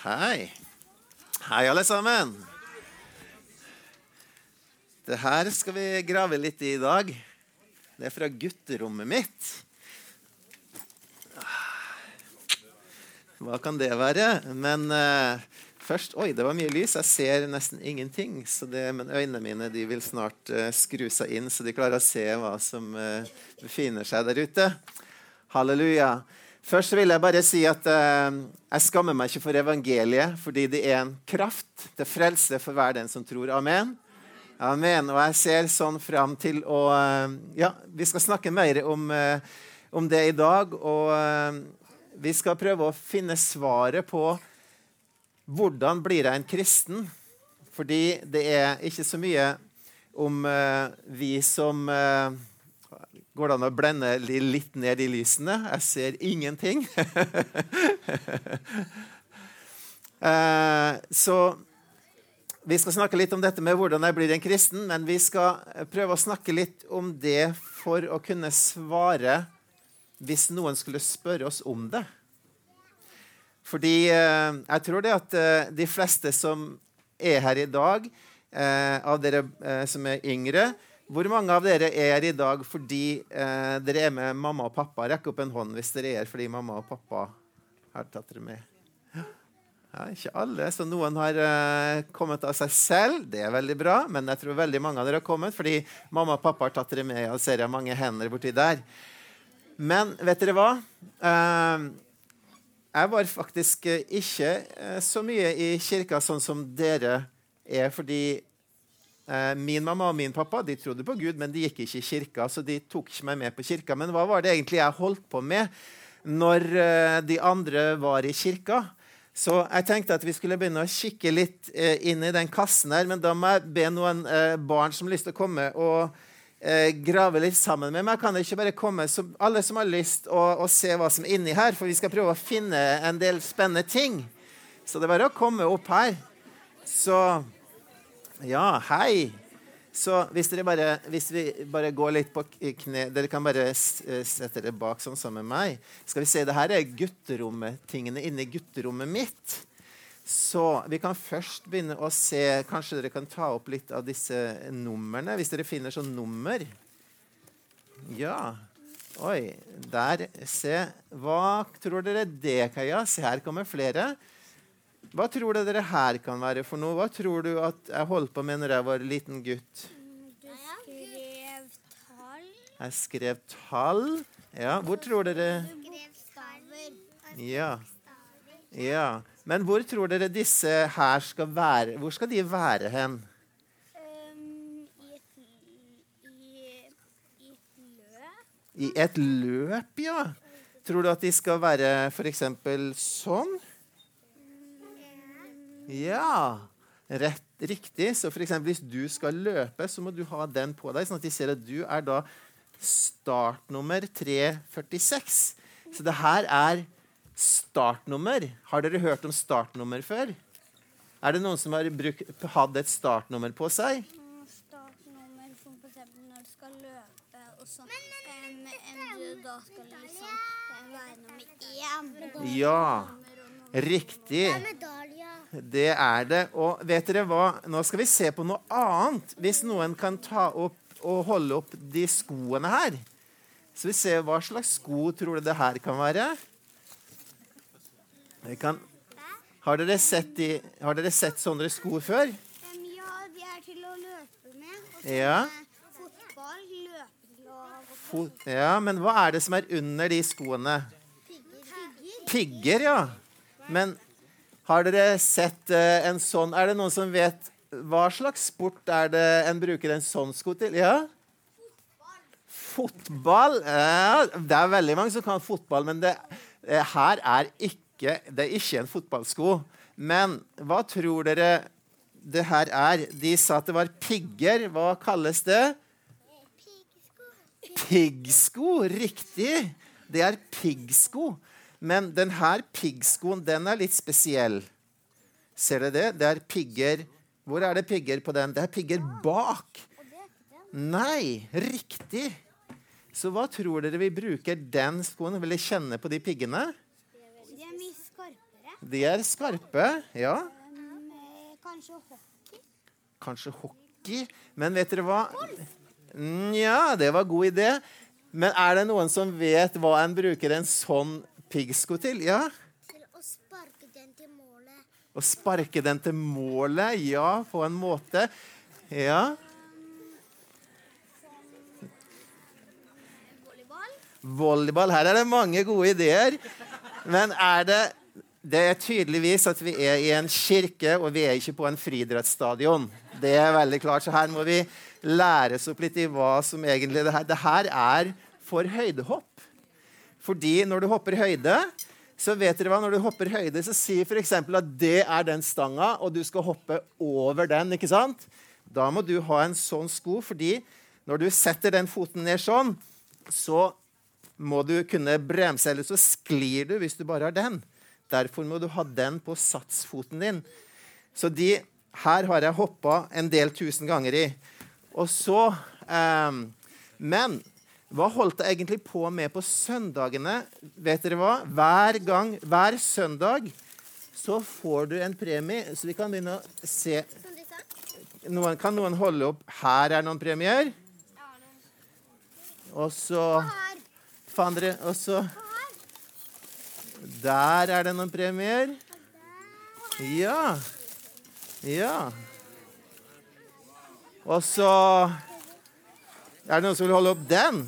Hei. Hei, alle sammen. Det her skal vi grave litt i i dag. Det er fra gutterommet mitt. Hva kan det være? Men uh, først Oi, det var mye lys. Jeg ser nesten ingenting. Det, men øynene mine vil snart uh, skru seg inn, så de klarer å se hva som uh, befinner seg der ute. Halleluja. Først vil jeg bare si at eh, jeg skammer meg ikke for evangeliet, fordi det er en kraft til frelse for hver den som tror. Amen. Amen. Og jeg ser sånn fram til å eh, Ja, vi skal snakke mer om, eh, om det i dag. Og eh, vi skal prøve å finne svaret på hvordan blir jeg en kristen? Fordi det er ikke så mye om vi som Går det an å blende litt ned i lysene? Jeg ser ingenting. Eh, så vi skal snakke litt om dette med hvordan jeg blir en kristen, men vi skal prøve å snakke litt om det for å kunne svare hvis noen skulle spørre oss om det. Fordi eh, jeg tror det at eh, de fleste som er her i dag, av dere som er yngre Hvor mange av dere er i dag fordi eh, dere er med mamma og pappa? Rekk opp en hånd hvis dere er fordi mamma og pappa har tatt dere med. Ja, ikke alle, så noen har eh, kommet av seg selv. Det er veldig bra. Men jeg tror veldig mange av dere har kommet fordi mamma og pappa har tatt dere med. Og ser jeg mange hender borti der. Men vet dere hva? Eh, jeg var faktisk ikke eh, så mye i kirka sånn som dere er, fordi min mamma og min pappa de trodde på Gud, men de gikk ikke i kirka, så de tok ikke meg med på kirka. Men hva var det egentlig jeg holdt på med når eh, de andre var i kirka? Så jeg tenkte at vi skulle begynne å kikke litt eh, inn i den kassen her, men da må jeg be noen eh, barn som har lyst til å komme og eh, grave litt sammen med meg. Kan ikke bare komme alle som har lyst, og, og se hva som er inni her? For vi skal prøve å finne en del spennende ting. Så det er bare å komme opp her. Så Ja, hei. Så hvis, dere bare, hvis vi bare går litt på kne Dere kan bare eh, sette dere bak sånn sammen med meg. Skal vi se, det her er gutterommet-tingene inni gutterommet mitt. Så vi kan først begynne å se Kanskje dere kan ta opp litt av disse numrene? Hvis dere finner sånn nummer. Ja. Oi. Der. Se. Hva tror dere det gjøre? Se, her kommer flere. Hva tror dere her kan være for noe? Hva tror du at jeg holdt på med når jeg var liten gutt? Du skrev tall. Jeg skrev tall. Ja, hvor tror dere Skrev staver. Ja. ja. Men hvor tror dere disse her skal være? Hvor skal de være hen? Um. I et løp, ja. Tror du at de skal være f.eks. sånn? Ja. Rett, riktig. Så for eksempel, hvis du skal løpe, så må du ha den på deg, sånn at de ser at du er da startnummer 346. Så det her er startnummer. Har dere hørt om startnummer før? Er det noen som har brukt, hatt et startnummer på seg? Mm, Startnummer som eksempel når du skal løpe, og så en, en, du da skal liksom være nummer én. Ja. Riktig. Det er det. Og vet dere hva? Nå skal vi se på noe annet. Hvis noen kan ta opp og holde opp de skoene her. Så vi ser hva slags sko tror du det her kan være? Kan, har, dere sett de, har dere sett sånne sko før? Ja, de er til å løpe med. Og så Ja. fotball, og Fot- Ja, men hva er det som er under de skoene? pigger. Pigger, ja. Men har dere sett eh, en sånn Er det noen som vet hva slags sport er det en bruker en sånn sko til? Ja? Fotball? Ja, det er veldig mange som kan fotball, men det eh, her er ikke, det er ikke en fotballsko. Men hva tror dere det her er? De sa at det var pigger. Hva kalles det? Piggsko, riktig. Det er piggsko. Men denne piggskoen, den er litt spesiell. Ser dere det? Det er pigger Hvor er det pigger på den? Det er pigger bak. Nei, riktig. Så hva tror dere vi bruker den skoen? Vil dere kjenne på de piggene? De er mye skarpere. De er skarpe, ja. Kanskje hockey. Kanskje hockey. Men vet dere hva? Nja, det var god idé. Men er det noen som vet hva en bruker en sånn piggsko til? Ja? Til å sparke den til målet. Å sparke den til målet? Ja, på en måte. Ja. Volleyball. Volleyball. Her er det mange gode ideer. Men er det Det er tydeligvis at vi er i en kirke, og vi er ikke på en friidrettsstadion. Det er veldig klart, så her må vi læres opp litt i hva som egentlig det her, det her er for høydehopp. Fordi når du hopper høyde, så vet dere hva, når du hopper høyde, så sier f.eks. at det er den stanga, og du skal hoppe over den. ikke sant? Da må du ha en sånn sko, fordi når du setter den foten ned sånn, så må du kunne bremse, eller så sklir du hvis du bare har den. Derfor må du ha den på satsfoten din. Så de her har jeg hoppa en del tusen ganger i. Og så eh, Men hva holdt jeg egentlig på med på søndagene? Vet dere hva? Hver gang, hver søndag så får du en premie. Så vi kan begynne å se noen, Kan noen holde opp Her er noen premier. Og så. Faen dere Og så Der er det noen premier. Ja. Ja. Og så Er det noen som vil holde opp den?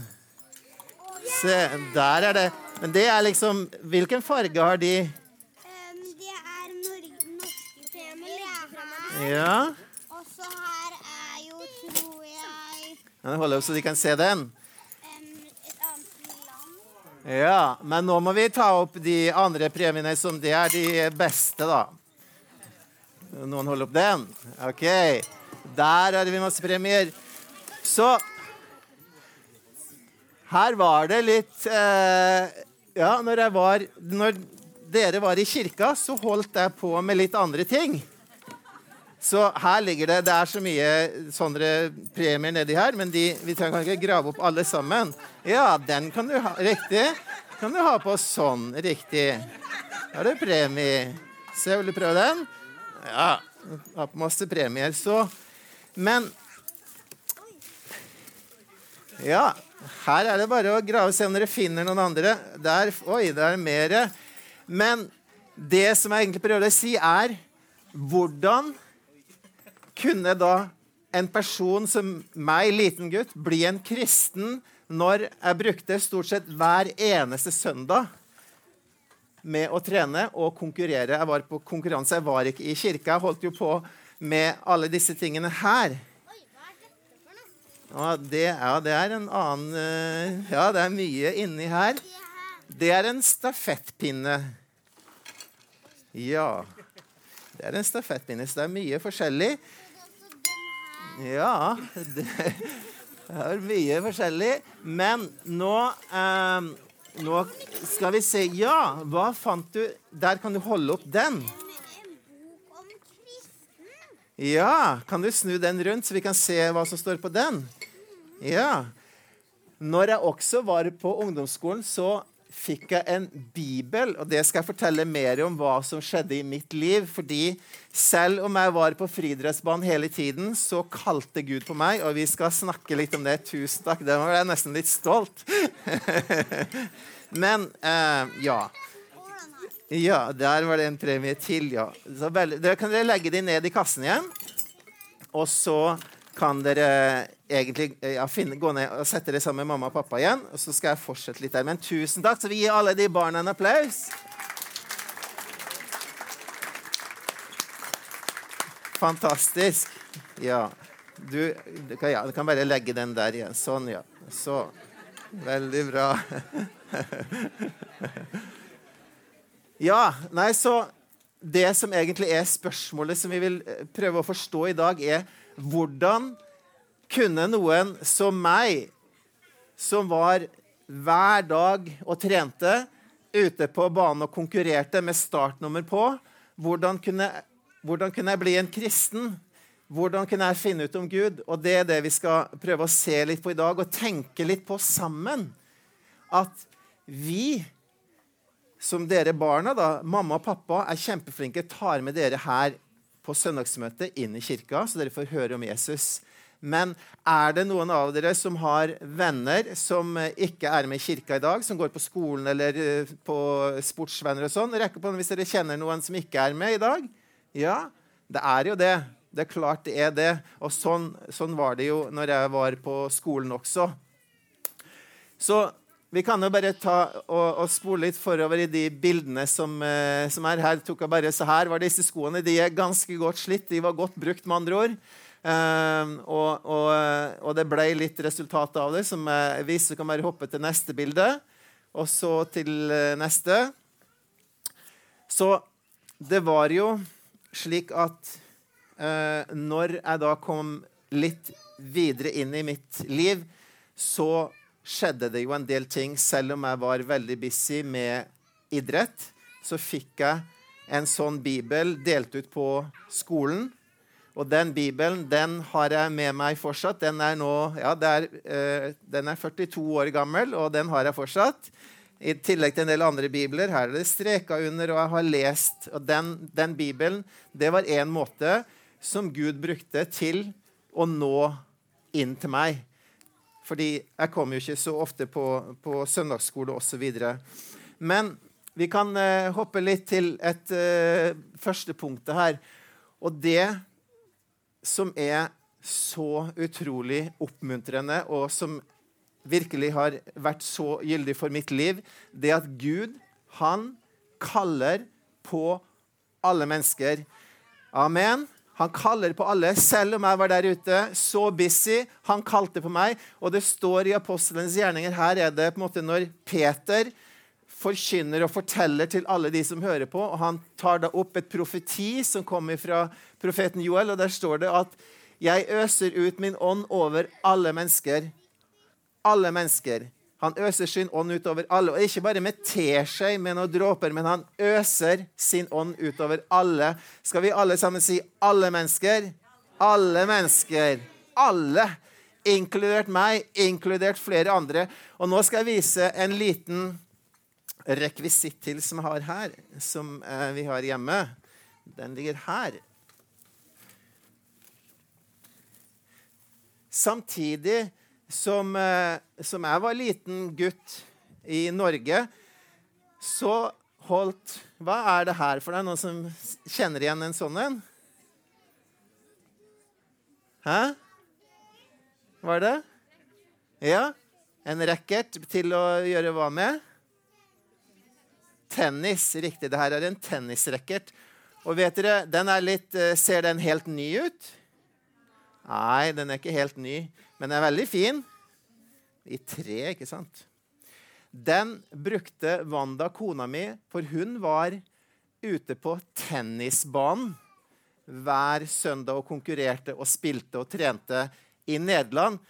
Se, der er det. Men det er liksom Hvilken farge har de? Um, det er Norge, norske premier. Ja. Og så her er jo, tror jeg, Den holder opp så de kan se den. um, et annet land. Ja, Men nå må vi ta opp de andre premiene som det er de beste, da. Noen holder opp den? OK. Der er det vi masse premier. Så her var det litt eh, Ja, når, jeg var, når dere var i kirka, så holdt jeg på med litt andre ting. Så her ligger det Det er så mye sånne premier nedi her, men de, vi kan ikke grave opp alle sammen. Ja, den kan du ha. Riktig. Kan du ha på sånn. Riktig. Da er det premie. Se, vil du prøve den? Ja. Har på masse premier, så Men Ja. Her er det bare å grave og se om dere finner noen andre. Der, oi, det er mer. Men det som jeg egentlig prøver å si, er hvordan kunne da en person som meg, liten gutt, bli en kristen når jeg brukte stort sett hver eneste søndag med å trene og konkurrere? Jeg var på konkurranse, jeg var ikke i kirka. Jeg holdt jo på med alle disse tingene her. Oi, hva er dette for noe? Ja, det, ja, det er en annen eh, Ja, det er mye inni her. Det er en stafettpinne. Ja. Det er en stafettpinne, så det er mye forskjellig. Er. Ja, det er mye forskjellig. Men nå eh, Nå skal vi se Ja, hva fant du? Der kan du holde opp den. Ja, kan du snu den rundt, så vi kan se hva som står på den? Ja. Når jeg også var på ungdomsskolen, så fikk jeg en bibel, og det skal jeg fortelle mer om hva som skjedde i mitt liv. Fordi selv om jeg var på friidrettsbanen hele tiden, så kalte Gud på meg, og vi skal snakke litt om det. Tusen takk. Det var jeg nesten litt stolt. Men eh, ja. Ja, der var det en premie til, ja. Så dere kan dere legge de ned i kassen igjen. Og så kan dere egentlig ja, finne, gå ned og sette det sammen med mamma og pappa igjen. Og så skal jeg fortsette litt der. Men tusen takk, så vi gir alle de barna en applaus. Fantastisk. Ja. Du, du, kan, ja, du kan bare legge den der igjen. Sånn, ja. Så. Veldig bra. Ja, nei, så Det som egentlig er spørsmålet som vi vil eh, prøve å forstå i dag, er hvordan kunne noen som meg, som var hver dag og trente ute på banen og konkurrerte med startnummer på, hvordan kunne, hvordan kunne jeg bli en kristen? Hvordan kunne jeg finne ut om Gud? Og det er det vi skal prøve å se litt på i dag og tenke litt på sammen. At vi som dere barna, da, mamma og pappa, er kjempeflinke, tar med dere her på søndagsmøtet inn i kirka, så dere får høre om Jesus. Men er det noen av dere som har venner som eh, ikke er med i kirka i dag, som går på skolen eller eh, på sportsvenner og sånn? Rekk opp hånden hvis dere kjenner noen som ikke er med i dag. Ja, det er jo det. Det er klart det er det. Og sånn, sånn var det jo når jeg var på skolen også. Så vi kan jo bare ta og, og spole litt forover i de bildene som, eh, som, er her. tok jeg bare så her var disse skoene. De er ganske godt slitt. De var godt brukt, med andre ord. Um, og, og, og, det ble litt resultat av det, som jeg viser. Vi kan bare hoppe til neste bilde. Og så til uh, neste. Så det var jo slik at uh, når jeg da kom litt videre inn i mitt liv, så skjedde det jo en del ting. Selv om jeg var veldig busy med idrett, så fikk jeg en sånn bibel delt ut på skolen. Og den bibelen den har jeg med meg fortsatt. Den er nå ja, er, uh, den er 42 år gammel, og den har jeg fortsatt. I tillegg til en del andre bibler. Her er det streka under, og jeg har lest. Og den, den bibelen, det var én måte som Gud brukte til å nå inn til meg. Fordi jeg kommer jo ikke så ofte på, på søndagsskole osv. Men vi kan eh, hoppe litt til et eh, første punkt her. Og det som er så utrolig oppmuntrende, og som virkelig har vært så gyldig for mitt liv, det at Gud, han kaller på alle mennesker. Amen. Han kaller på alle, selv om jeg var der ute, så busy. Han kalte på meg. Og det står i apostelens gjerninger Her er det på en måte når Peter forkynner og forteller til alle de som hører på. og Han tar da opp et profeti som kommer fra profeten Joel, og der står det at jeg øser ut min ånd over alle mennesker. Alle mennesker. Han øser sin ånd utover alle. Og ikke bare med teskje med noen dråper, men han øser sin ånd utover alle. Skal vi alle sammen si 'alle mennesker'? Alle mennesker. Alle. Inkludert meg, inkludert flere andre. Og nå skal jeg vise en liten rekvisitt til som jeg har her, som eh, vi har hjemme. Den ligger her. Samtidig som, eh, som jeg var liten gutt i Norge, så holdt Hva er det her for deg? Noen som kjenner igjen en sånn en? Hæ? Var det? Ja? En racket til å gjøre hva med? Tennis. Riktig. Det her er en tennisracket. Og vet dere, den er litt eh, Ser den helt ny ut? Nei, den er ikke helt ny, men den er veldig fin. I tre, ikke sant? Den brukte Wanda, kona mi, for hun var ute på tennisbanen hver søndag og konkurrerte og spilte og trente i Nederland.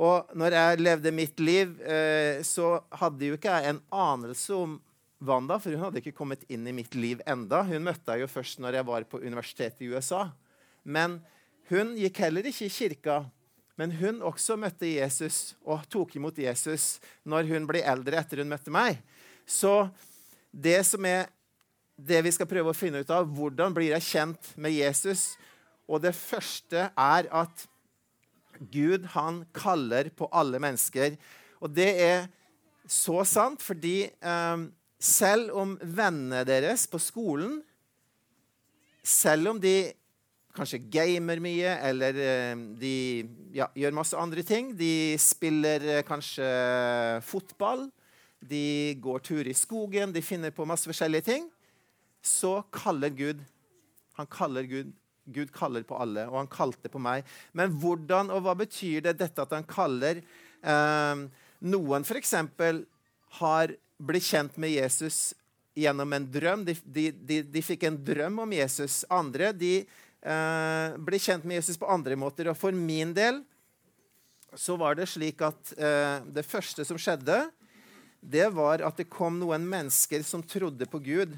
Og når jeg levde mitt liv, eh, så hadde jo ikke jeg en anelse om Wanda, for hun hadde ikke kommet inn i mitt liv enda. Hun møtte jeg jo først når jeg var på universitetet i USA. Men hun gikk heller ikke i kirka, men hun også møtte Jesus og tok imot Jesus når hun ble eldre etter hun møtte meg. Så det som er det vi skal prøve å finne ut av, hvordan blir jeg kjent med Jesus? Og det første er at Gud, han kaller på alle mennesker. Og det er så sant fordi um, selv om vennene deres på skolen Selv om de kanskje gamer mye, eller eh, de ja, gjør masse andre ting. De spiller eh, kanskje fotball. De går tur i skogen. De finner på masse forskjellige ting. Så kaller Gud Han kaller Gud Gud kaller på alle, og han kalte på meg. Men hvordan og hva betyr det dette at han kaller? Eh, noen f.eks. har blitt kjent med Jesus gjennom en drøm. De, de, de, de, fikk en drøm om Jesus. Andre de eh, ble kjent med Jesus på andre måter. Og for min del så var det slik at eh, det første som skjedde, det var at det kom noen mennesker som trodde på Gud,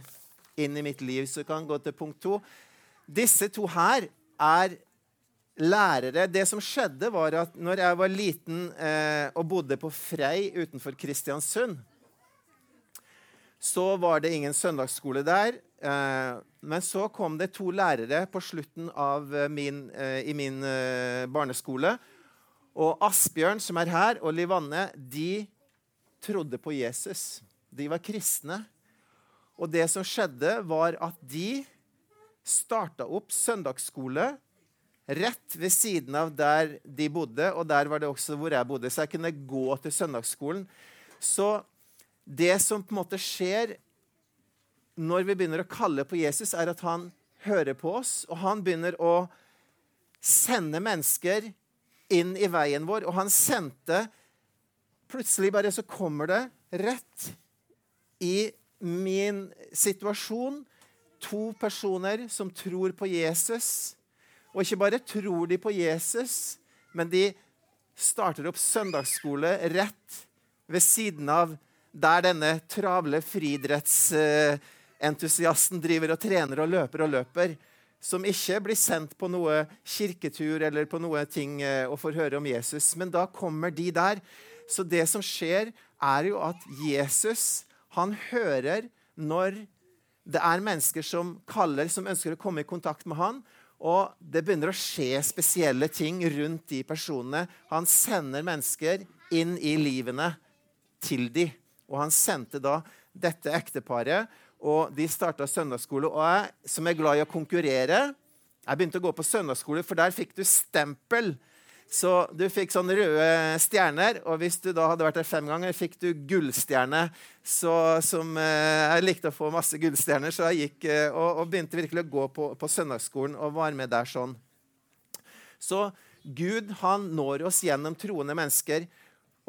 inn i mitt liv. Så kan gå til punkt to. Disse to her er lærere. Det som skjedde, var at når jeg var liten eh, og bodde på Frei utenfor Kristiansund, så var det ingen søndagsskole der. Eh, men så kom det to lærere på slutten av eh, min, eh, i min eh, barneskole. Og Asbjørn, som er her, og Livanne, de trodde på Jesus. De var kristne. Og det som skjedde, var at de starta opp søndagsskole rett ved siden av der de bodde, og der var det også hvor jeg bodde. Så jeg kunne gå til søndagsskolen. Så det som på en måte skjer når vi begynner å kalle på Jesus, er at han hører på oss, og han begynner å sende mennesker inn i veien vår. Og han sendte Plutselig bare så kommer det rett i min situasjon to personer som tror på Jesus. Og ikke bare tror de på Jesus, men de starter opp søndagsskole rett ved siden av der denne travle friidrettsentusiasten driver og trener og løper og løper, som ikke blir sendt på noe kirketur eller på noe ting eh, og får høre om Jesus. Men da kommer de der. Så det som skjer, er jo at Jesus han hører når det er mennesker som kaller, som ønsker å komme i kontakt med han. Og det begynner å skje spesielle ting rundt de personene. Han sender mennesker inn i livene til de. Og han sendte da dette ekteparet, og de starta søndagsskole. Og jeg som er glad i å konkurrere, jeg begynte å gå på søndagsskole, for der fikk du stempel. Så du fikk sånne røde stjerner, og hvis du da hadde vært der fem ganger, fikk du gullstjerne. Så, som, eh, jeg likte å få masse gullstjerner, så jeg gikk eh, og, og, begynte virkelig å gå på, på søndagsskolen og var med der sånn. Så Gud han når oss gjennom troende mennesker,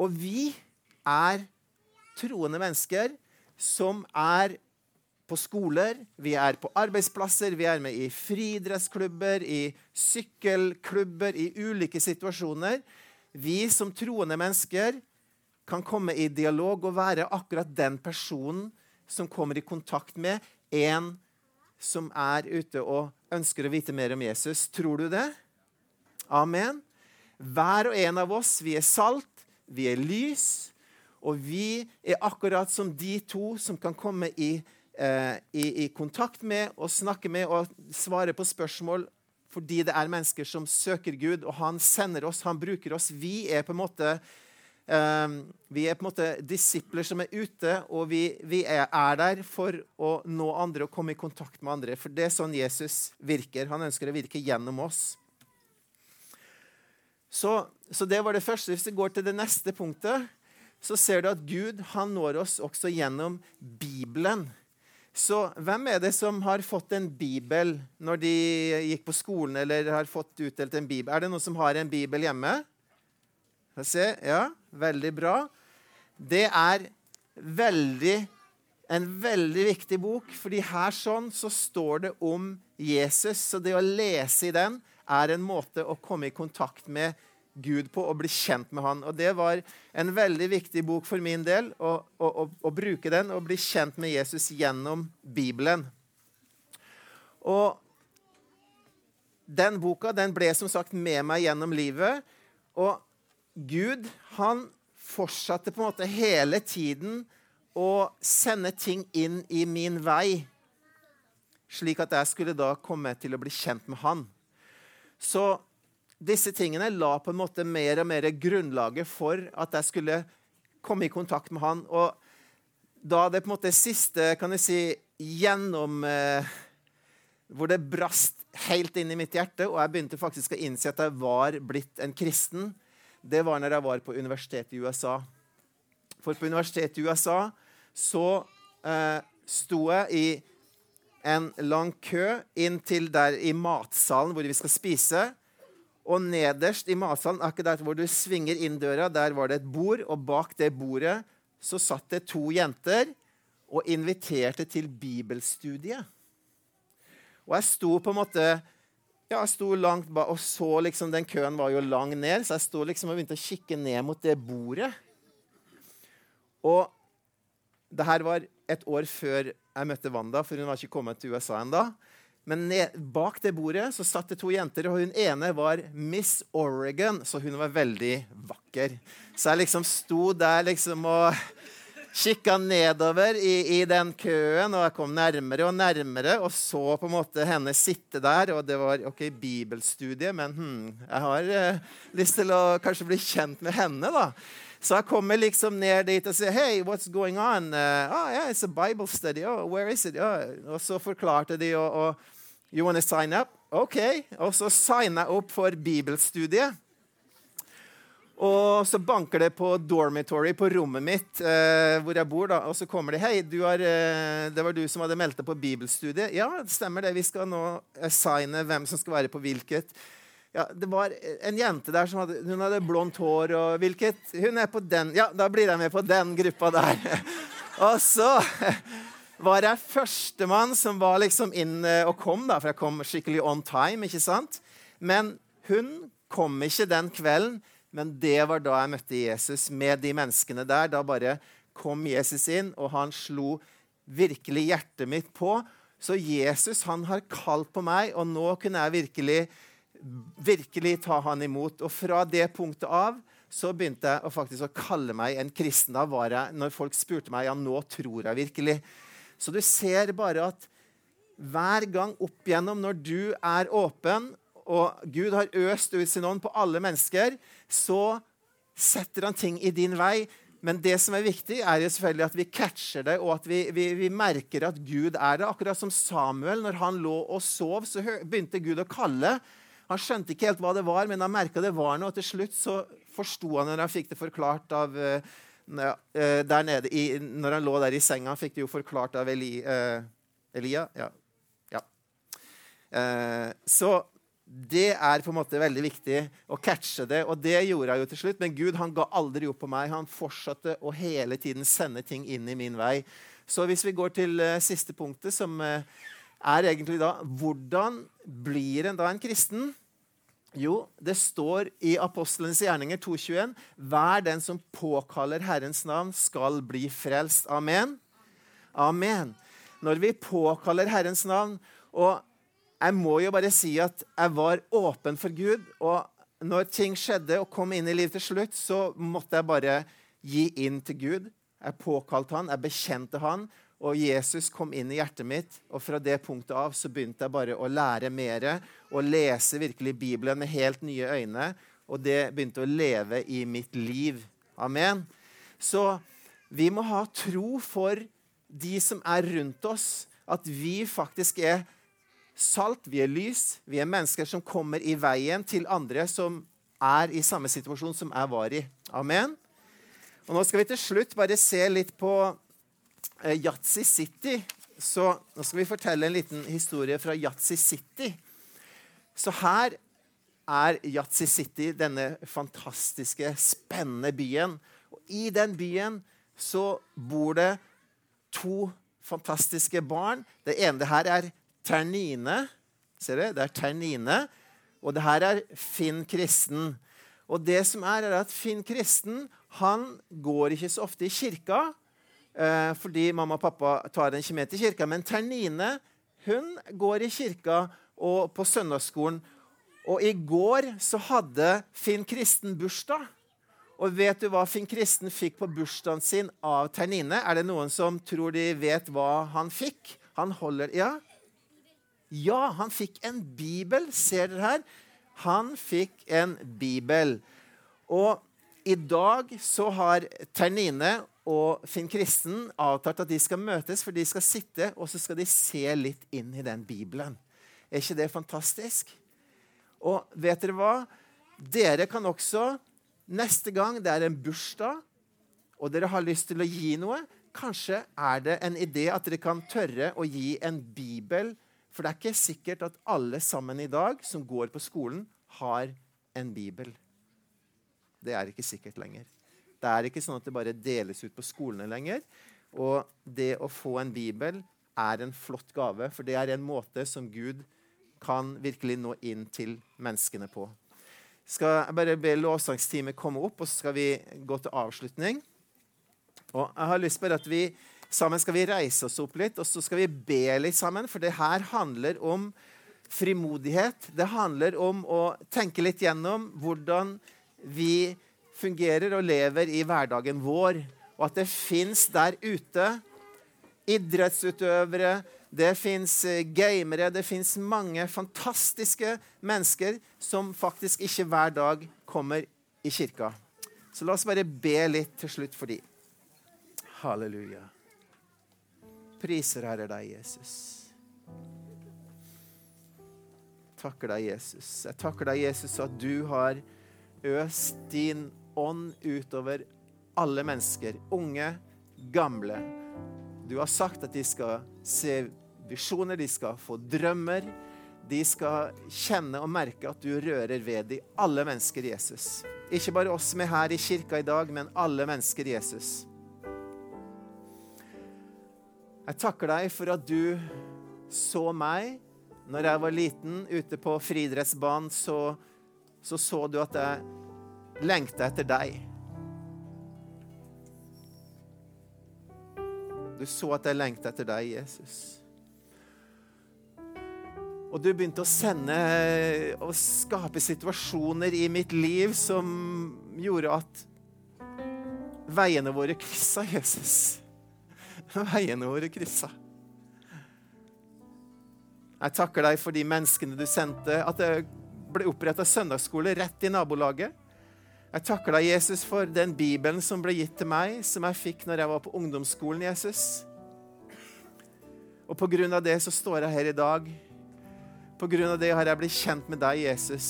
og vi er troende mennesker som er på skoler, vi er på arbeidsplasser, vi er med i friidrettsklubber, i sykkelklubber, i ulike situasjoner. Vi som troende mennesker kan komme i dialog og være akkurat den personen som kommer i kontakt med en som er ute og ønsker å vite mer om Jesus. Tror du det? Amen. Hver og en av oss, vi er salt, vi er lys, og vi er akkurat som de to som kan komme i, eh, i, i, kontakt med og snakke med og svare på spørsmål fordi det er mennesker som søker Gud, og han sender oss, han bruker oss. Vi er på en måte er på en måte disipler som er ute, og vi, vi er, der for å nå andre og komme i kontakt med andre. For det er sånn Jesus virker. Han ønsker å virke gjennom oss. Så, så det var det første. Hvis vi går til det neste punktet, så ser du at Gud han når oss også gjennom Bibelen. Så hvem er det som har fått en bibel når de gikk på skolen eller har fått utdelt en bibel? Er det noen som har en bibel hjemme? Se, ja, veldig bra. Det er veldig, en veldig viktig bok, fordi her sånn så står det om Jesus. Så det å lese i den er en måte å komme i kontakt med Gud på og bli kjent med han. Og Det var en veldig viktig bok for min del å, å, å, å bruke den og bli kjent med Jesus gjennom Bibelen. Og den boka den ble som sagt med meg gjennom livet. Og Gud han fortsatte på en måte hele tiden å sende ting inn i min vei, slik at jeg skulle da komme til å bli kjent med han. Så disse tingene la på en måte mer og mer grunnlaget for at jeg skulle komme i kontakt med han. Og da det på en måte siste kan jeg si, gjennom eh, Hvor det brast helt inn i mitt hjerte, og jeg begynte faktisk å innse at jeg var blitt en kristen, det var når jeg var på universitetet i USA. For på universitetet i USA så eh, sto jeg i en lang kø inn til der i matsalen hvor vi skal spise. Og nederst i matsalen, akkurat hvor du svinger inn døra, der var det et bord. Og bak det bordet så satt det to jenter og inviterte til bibelstudiet. Og jeg sto på en måte ja, jeg sto langt bak og så liksom Den køen var jo lang ned, så jeg sto liksom og begynte å kikke ned mot det bordet. Og det her var et år før jeg møtte Wanda, for hun var ikke kommet til USA ennå. Men bak det bordet så satt det to jenter, og hun ene var Miss Oregon, så hun var veldig vakker. Så jeg liksom sto der liksom og kikka nedover i, i, den køen, og jeg kom nærmere og nærmere og så på en måte henne sitte der. Og det var ok, bibelstudie, men hmm, jeg har eh, lyst til å kanskje bli kjent med henne. da. Så jeg kommer liksom ned dit og sier Hey, what's going on? Uh, oh, yeah, it's a Bible study. Oh, where is it? Oh. Og så forklarte de og, og You want to sign up? OK. Og så signa opp for bibelstudiet. Og så banker det på dormitory på rommet mitt, eh, hvor jeg bor. da, Og så kommer de. 'Hei, har, eh, det var du som hadde meldt deg på bibelstudiet.' 'Ja, det stemmer det. Vi skal nå signe hvem som skal være på hvilket.' Ja, Det var en jente der som hadde, hun hadde blondt hår. og hvilket, Hun er på den Ja, da blir jeg med på den gruppa der. og så var jeg førstemann som var liksom inn og kom, da, for jeg kom skikkelig on time. ikke sant? Men hun kom ikke den kvelden. Men det var da jeg møtte Jesus med de menneskene der. Da bare kom Jesus inn, og han slo virkelig hjertet mitt på. Så Jesus han har kalt på meg, og nå kunne jeg virkelig, virkelig ta han imot. Og fra det punktet av så begynte jeg å faktisk å kalle meg en kristen. Da var jeg, når folk spurte meg ja, nå tror jeg virkelig. Så du ser bare at hver gang opp igjennom, når du er åpen og Gud har øst ut sin ånd på alle mennesker, så setter han ting i din vei. Men det som er viktig, er jo selvfølgelig at vi catcher det, og at vi, vi, vi merker at Gud er det. Akkurat som Samuel, når han lå og sov, så begynte Gud å kalle. Han skjønte ikke helt hva det var, men han merka det var noe. Og til slutt så forsto han når han fikk det forklart av uh, der nede i, Når han lå der i senga, fikk det jo forklart av Eli, uh, Elia. Ja. ja. Uh, så det er på en måte veldig viktig å catche det. Og det gjorde jeg jo til slutt. Men Gud han ga aldri opp på meg. Han fortsatte å hele tiden sende ting inn i min vei. Så hvis vi går til uh, siste punktet, som uh, er egentlig da Hvordan blir en da en kristen? Jo, det står i Apostlenes gjerninger 2.21.: Hver den som påkaller Herrens navn, skal bli frelst. Amen. Amen. Når vi påkaller Herrens navn og jeg må jo bare si at jeg var åpen for Gud. Og når ting skjedde og kom inn i livet til slutt, så måtte jeg bare gi inn til Gud. Jeg påkalte han, jeg bekjente han, og Jesus kom inn i hjertet mitt. Og fra det punktet av så begynte jeg bare å lære mer og lese virkelig Bibelen med helt nye øyne. Og det begynte å leve i mitt liv. Amen. Så vi må ha tro for de som er rundt oss, at vi faktisk er salt, vi er lys. Vi er mennesker som kommer i veien til andre som er i samme situasjon som jeg var i. Amen. Og Nå skal vi til slutt bare se litt på Yatzy City. Så nå skal vi fortelle en liten historie fra Yatzy City. Så her er Yatzy City, denne fantastiske, spennende byen. Og I den byen så bor det to fantastiske barn. Det ene her er Ternine. Ser dere? Det er Ternine. Og det her er Finn Kristen. Og det som er, er at Finn Kristen han går ikke så ofte i kirka eh, fordi mamma og pappa tar en ikke til kirka. Men Ternine hun går i kirka og på søndagsskolen. Og i går så hadde Finn Kristen bursdag. Og vet du hva Finn Kristen fikk på bursdagen sin av Ternine? Er det noen som tror de vet hva han fikk? Han holder Ja? Ja, han fikk en bibel. Ser dere her? Han fikk en bibel. Og i dag så har Ternine og Finn Kristen avtalt at de skal møtes, for de skal sitte og så skal de se litt inn i den bibelen. Er ikke det fantastisk? Og vet dere hva? Dere kan også, neste gang det er en bursdag, og dere har lyst til å gi noe, kanskje er det en idé at dere kan tørre å gi en bibel for det er ikke sikkert at alle sammen i dag som går på skolen, har en bibel. Det er ikke sikkert lenger. Det er ikke sånn at det bare deles ut på skolene lenger. Og det å få en bibel er en flott gave, for det er en måte som Gud kan virkelig nå inn til menneskene på. Skal jeg bare be lovsangsteamet komme opp, og så skal vi gå til avslutning. Og jeg har lyst til at vi Sammen skal vi reise oss opp litt, og så skal vi be litt sammen. For det her handler om frimodighet. Det handler om å tenke litt gjennom hvordan vi fungerer og lever i hverdagen vår. og at det fins der ute idrettsutøvere, det fins gamere, det fins mange fantastiske mennesker som faktisk ikke hver dag kommer i kirka. Så la oss bare be litt til slutt for dem. Halleluja. Priser Herre deg, Jesus. Takker deg, Jesus. Jeg takker deg, Jesus, at du har øst din ånd utover alle mennesker, unge, gamle. Du har sagt at de skal se visjoner, de skal få drømmer. De skal kjenne og merke at du rører ved de alle mennesker, Jesus. Ikke bare oss som er her i kirka i dag, men alle mennesker, Jesus. Jeg takker deg for at du så meg når jeg var liten, ute på friidrettsbanen, så, så så du at jeg lengta etter deg. Du så at jeg lengta etter deg, Jesus. Og du begynte å sende og skape situasjoner i mitt liv som gjorde at veiene våre kryssa, Jesus. Veiene våre kryssa. Jeg takker deg for de menneskene du sendte, at det ble oppretta søndagsskole rett i nabolaget. Jeg takker deg, Jesus, for den bibelen som ble gitt til meg, som jeg fikk når jeg var på ungdomsskolen, Jesus. Og på grunn av det så står jeg her i dag. På grunn av det har jeg blitt kjent med deg, Jesus.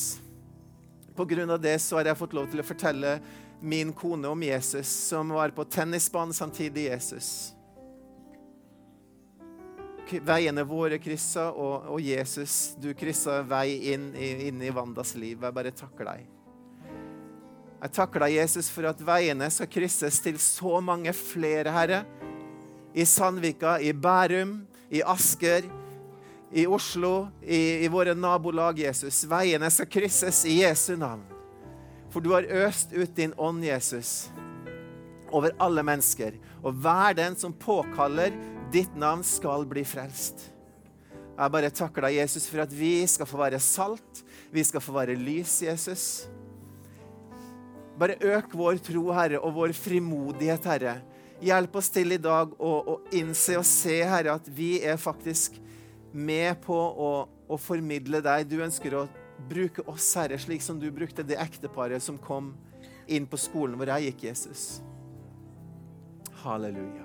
På grunn av det så har jeg fått lov til å fortelle min kone om Jesus, som var på tennisbanen samtidig, Jesus. Veiene våre kryssa, og, og, Jesus, du kryssa vei inn, i Wandas liv. Jeg bare takker deg. Jeg takker deg, Jesus, for at veiene skal krysses til så mange flere, Herre. I Sandvika, i Bærum, i Asker, i Oslo, i, i våre nabolag, Jesus. Veiene skal krysses i Jesu navn. For du har øst ut din ånd, Jesus, over alle mennesker. Og hver den som påkaller ditt navn skal bli frelst. Jeg bare takker deg, Jesus, for at vi skal få være salt. Vi skal få være lys, Jesus. Bare øk vår tro, Herre, og vår frimodighet, Herre. Hjelp oss til i dag å, å innse og se, Herre, at vi er faktisk med på å, å, formidle deg. Du ønsker å bruke oss, Herre, slik som du brukte det ekteparet som kom inn på skolen hvor jeg gikk, Jesus. Halleluja.